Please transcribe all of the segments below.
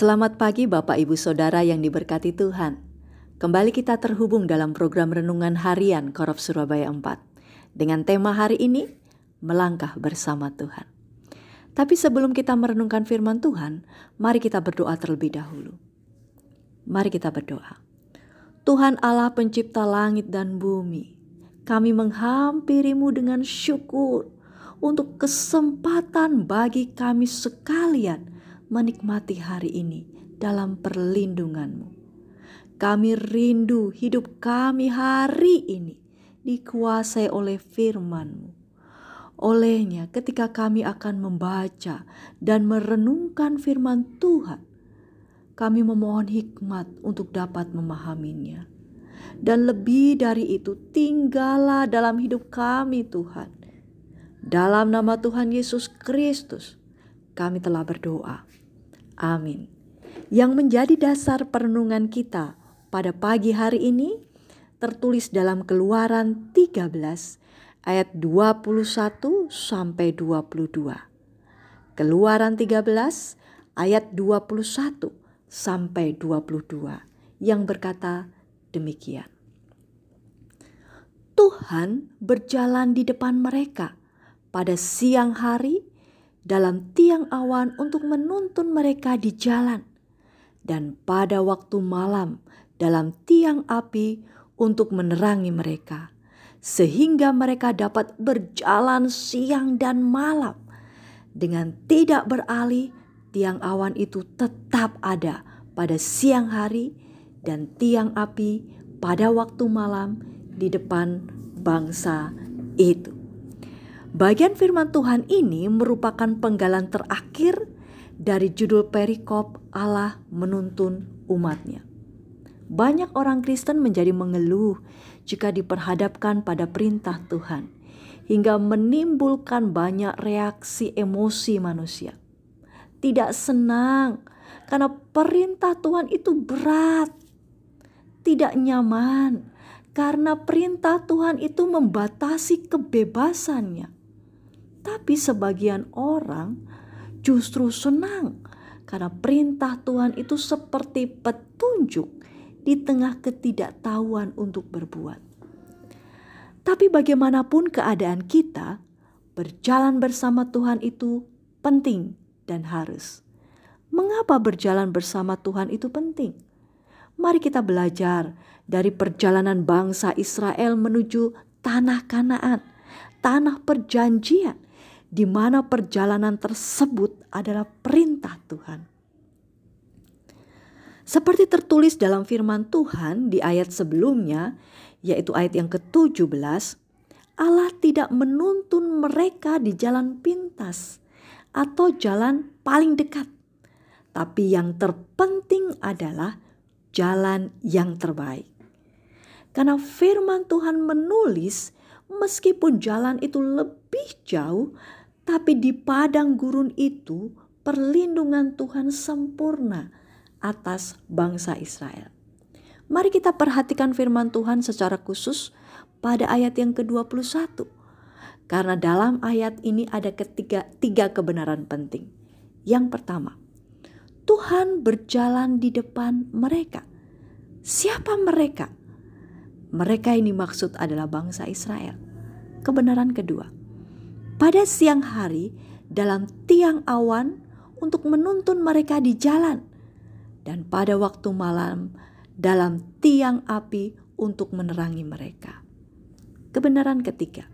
Selamat pagi Bapak Ibu Saudara yang diberkati Tuhan. Kembali kita terhubung dalam program Renungan Harian Korop Surabaya 4. Dengan tema hari ini, Melangkah Bersama Tuhan. Tapi sebelum kita merenungkan firman Tuhan, mari kita berdoa terlebih dahulu. Mari kita berdoa. Tuhan Allah pencipta langit dan bumi, kami menghampirimu dengan syukur untuk kesempatan bagi kami sekalian menikmati hari ini dalam perlindunganmu. Kami rindu hidup kami hari ini dikuasai oleh firmanmu. Olehnya ketika kami akan membaca dan merenungkan firman Tuhan, kami memohon hikmat untuk dapat memahaminya. Dan lebih dari itu, tinggallah dalam hidup kami Tuhan. Dalam nama Tuhan Yesus Kristus, kami telah berdoa. Amin. Yang menjadi dasar perenungan kita pada pagi hari ini tertulis dalam Keluaran 13 ayat 21 sampai 22. Keluaran 13 ayat 21 sampai 22 yang berkata demikian. Tuhan berjalan di depan mereka pada siang hari dalam tiang awan untuk menuntun mereka di jalan, dan pada waktu malam dalam tiang api untuk menerangi mereka, sehingga mereka dapat berjalan siang dan malam dengan tidak beralih. Tiang awan itu tetap ada pada siang hari, dan tiang api pada waktu malam di depan bangsa itu. Bagian firman Tuhan ini merupakan penggalan terakhir dari judul perikop Allah menuntun umatnya. Banyak orang Kristen menjadi mengeluh jika diperhadapkan pada perintah Tuhan, hingga menimbulkan banyak reaksi emosi manusia. Tidak senang karena perintah Tuhan itu berat, tidak nyaman karena perintah Tuhan itu membatasi kebebasannya tapi sebagian orang justru senang karena perintah Tuhan itu seperti petunjuk di tengah ketidaktahuan untuk berbuat. Tapi bagaimanapun keadaan kita, berjalan bersama Tuhan itu penting dan harus. Mengapa berjalan bersama Tuhan itu penting? Mari kita belajar dari perjalanan bangsa Israel menuju tanah Kanaan, tanah perjanjian di mana perjalanan tersebut adalah perintah Tuhan. Seperti tertulis dalam firman Tuhan di ayat sebelumnya, yaitu ayat yang ke-17, Allah tidak menuntun mereka di jalan pintas atau jalan paling dekat. Tapi yang terpenting adalah jalan yang terbaik. Karena firman Tuhan menulis meskipun jalan itu lebih jauh, tapi di padang gurun itu perlindungan Tuhan sempurna atas bangsa Israel. Mari kita perhatikan firman Tuhan secara khusus pada ayat yang ke-21. Karena dalam ayat ini ada ketiga, tiga kebenaran penting. Yang pertama, Tuhan berjalan di depan mereka. Siapa mereka? Mereka ini maksud adalah bangsa Israel. Kebenaran kedua, pada siang hari dalam tiang awan untuk menuntun mereka di jalan, dan pada waktu malam dalam tiang api untuk menerangi mereka. Kebenaran ketiga,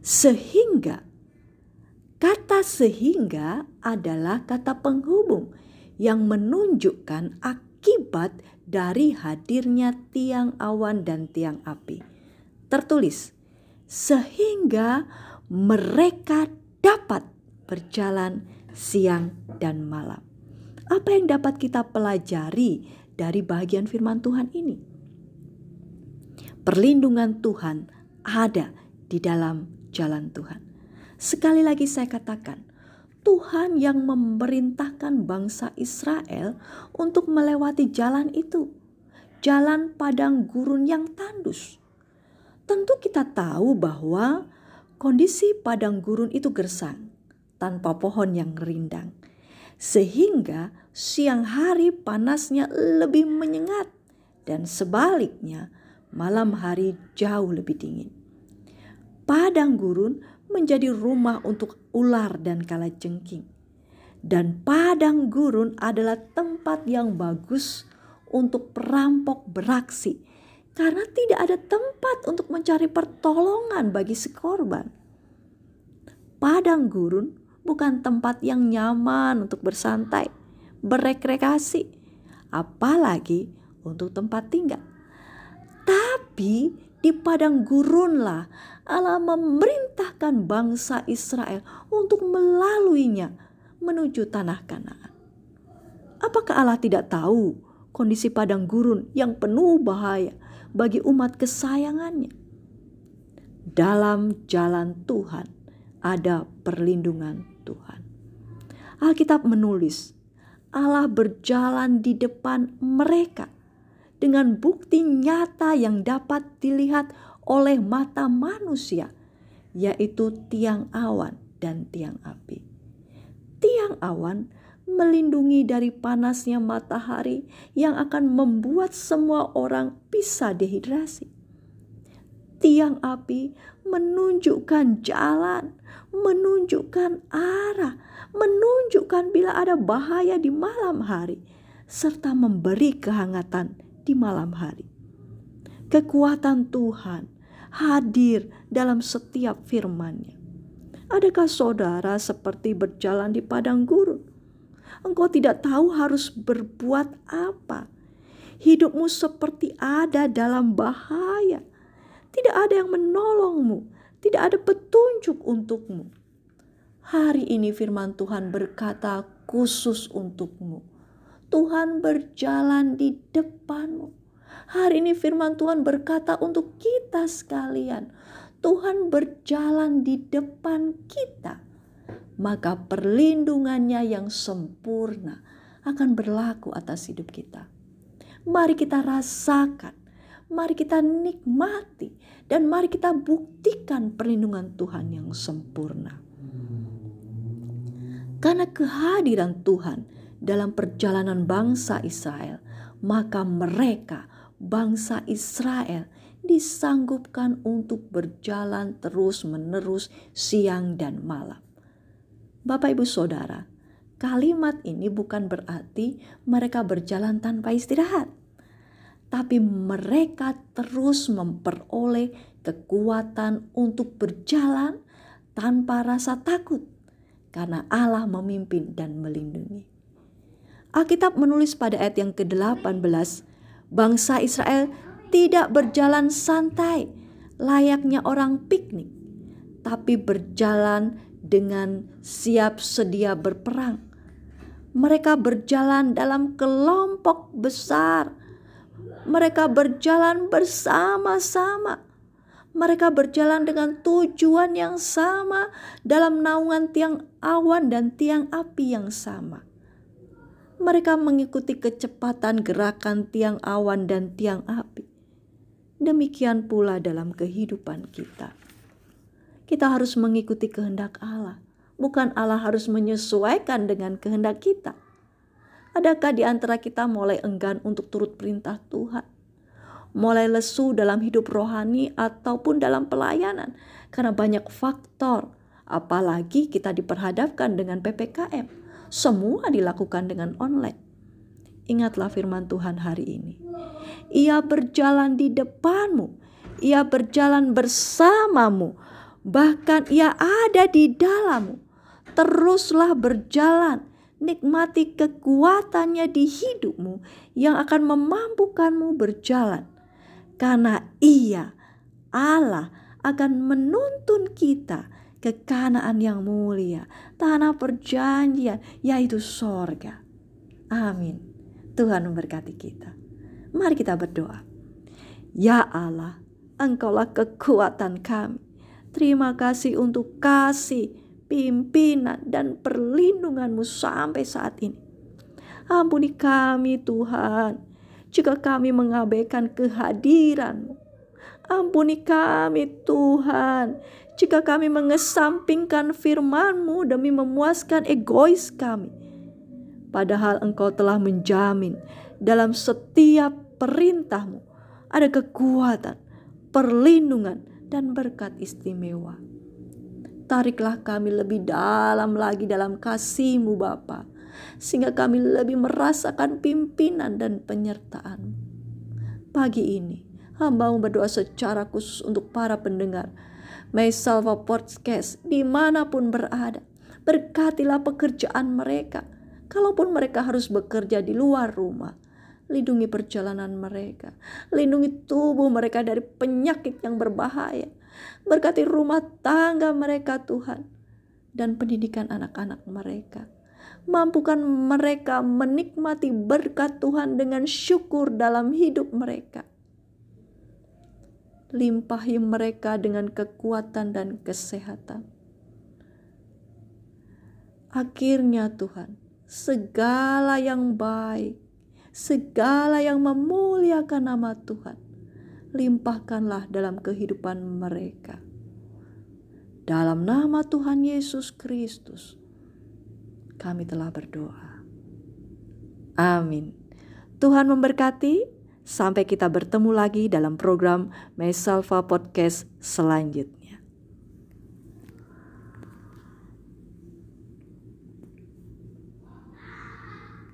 sehingga kata "sehingga" adalah kata penghubung yang menunjukkan akibat dari hadirnya tiang awan dan tiang api. Tertulis, sehingga mereka dapat berjalan siang dan malam. Apa yang dapat kita pelajari dari bagian firman Tuhan ini? Perlindungan Tuhan ada di dalam jalan Tuhan. Sekali lagi saya katakan, Tuhan yang memerintahkan bangsa Israel untuk melewati jalan itu. Jalan padang gurun yang tandus. Tentu kita tahu bahwa Kondisi padang gurun itu gersang, tanpa pohon yang rindang. sehingga siang hari panasnya lebih menyengat dan sebaliknya malam hari jauh lebih dingin. Padang gurun menjadi rumah untuk ular dan kalajengking. Dan padang gurun adalah tempat yang bagus untuk perampok beraksi karena tidak ada tempat untuk mencari pertolongan bagi si korban. Padang gurun bukan tempat yang nyaman untuk bersantai, berekreasi, apalagi untuk tempat tinggal. Tapi di padang gurunlah Allah memerintahkan bangsa Israel untuk melaluinya menuju tanah Kanaan. Apakah Allah tidak tahu kondisi padang gurun yang penuh bahaya bagi umat kesayangannya? Dalam jalan Tuhan ada perlindungan Tuhan. Alkitab menulis, Allah berjalan di depan mereka dengan bukti nyata yang dapat dilihat oleh mata manusia, yaitu tiang awan dan tiang api. Tiang awan melindungi dari panasnya matahari yang akan membuat semua orang bisa dehidrasi. Tiang api menunjukkan jalan, menunjukkan arah, menunjukkan bila ada bahaya di malam hari, serta memberi kehangatan di malam hari. Kekuatan Tuhan hadir dalam setiap firman-Nya. Adakah saudara seperti berjalan di padang gurun? Engkau tidak tahu harus berbuat apa. Hidupmu seperti ada dalam bahaya. Tidak ada yang menolongmu, tidak ada petunjuk untukmu. Hari ini firman Tuhan berkata khusus untukmu. Tuhan berjalan di depanmu. Hari ini firman Tuhan berkata untuk kita sekalian. Tuhan berjalan di depan kita. Maka perlindungannya yang sempurna akan berlaku atas hidup kita. Mari kita rasakan, mari kita nikmati, dan mari kita buktikan perlindungan Tuhan yang sempurna. Karena kehadiran Tuhan dalam perjalanan bangsa Israel, maka mereka bangsa Israel disanggupkan untuk berjalan terus-menerus siang dan malam. Bapak, ibu, saudara, kalimat ini bukan berarti mereka berjalan tanpa istirahat, tapi mereka terus memperoleh kekuatan untuk berjalan tanpa rasa takut, karena Allah memimpin dan melindungi. Alkitab menulis pada ayat yang ke-18 bangsa Israel tidak berjalan santai layaknya orang piknik, tapi berjalan dengan siap sedia berperang. Mereka berjalan dalam kelompok besar. Mereka berjalan bersama-sama. Mereka berjalan dengan tujuan yang sama dalam naungan tiang awan dan tiang api yang sama mereka mengikuti kecepatan gerakan tiang awan dan tiang api. Demikian pula dalam kehidupan kita. Kita harus mengikuti kehendak Allah, bukan Allah harus menyesuaikan dengan kehendak kita. Adakah di antara kita mulai enggan untuk turut perintah Tuhan? Mulai lesu dalam hidup rohani ataupun dalam pelayanan karena banyak faktor, apalagi kita diperhadapkan dengan PPKM semua dilakukan dengan online. Ingatlah firman Tuhan hari ini. Ia berjalan di depanmu, ia berjalan bersamamu, bahkan ia ada di dalammu. Teruslah berjalan, nikmati kekuatannya di hidupmu yang akan memampukanmu berjalan. Karena ia, Allah, akan menuntun kita ke Kanaan yang mulia, tanah perjanjian, yaitu sorga. Amin. Tuhan memberkati kita. Mari kita berdoa. Ya Allah, Engkaulah kekuatan kami. Terima kasih untuk kasih, pimpinan, dan perlindunganmu sampai saat ini. Ampuni kami Tuhan, jika kami mengabaikan kehadiranmu. Ampuni kami Tuhan, jika kami mengesampingkan firman-Mu demi memuaskan egois kami. Padahal engkau telah menjamin dalam setiap perintahmu ada kekuatan, perlindungan, dan berkat istimewa. Tariklah kami lebih dalam lagi dalam kasih-Mu Bapa, sehingga kami lebih merasakan pimpinan dan penyertaan. Pagi ini, hamba berdoa secara khusus untuk para pendengar. May Salva Podcast di mana pun berada. Berkatilah pekerjaan mereka. Kalaupun mereka harus bekerja di luar rumah, lindungi perjalanan mereka, lindungi tubuh mereka dari penyakit yang berbahaya, Berkati rumah tangga mereka Tuhan dan pendidikan anak-anak mereka. Mampukan mereka menikmati berkat Tuhan dengan syukur dalam hidup mereka. Limpahi mereka dengan kekuatan dan kesehatan. Akhirnya Tuhan, segala yang baik, segala yang memuliakan nama Tuhan, limpahkanlah dalam kehidupan mereka. Dalam nama Tuhan Yesus Kristus, kami telah berdoa. Amin. Tuhan memberkati. Sampai kita bertemu lagi dalam program Mesalva Podcast selanjutnya.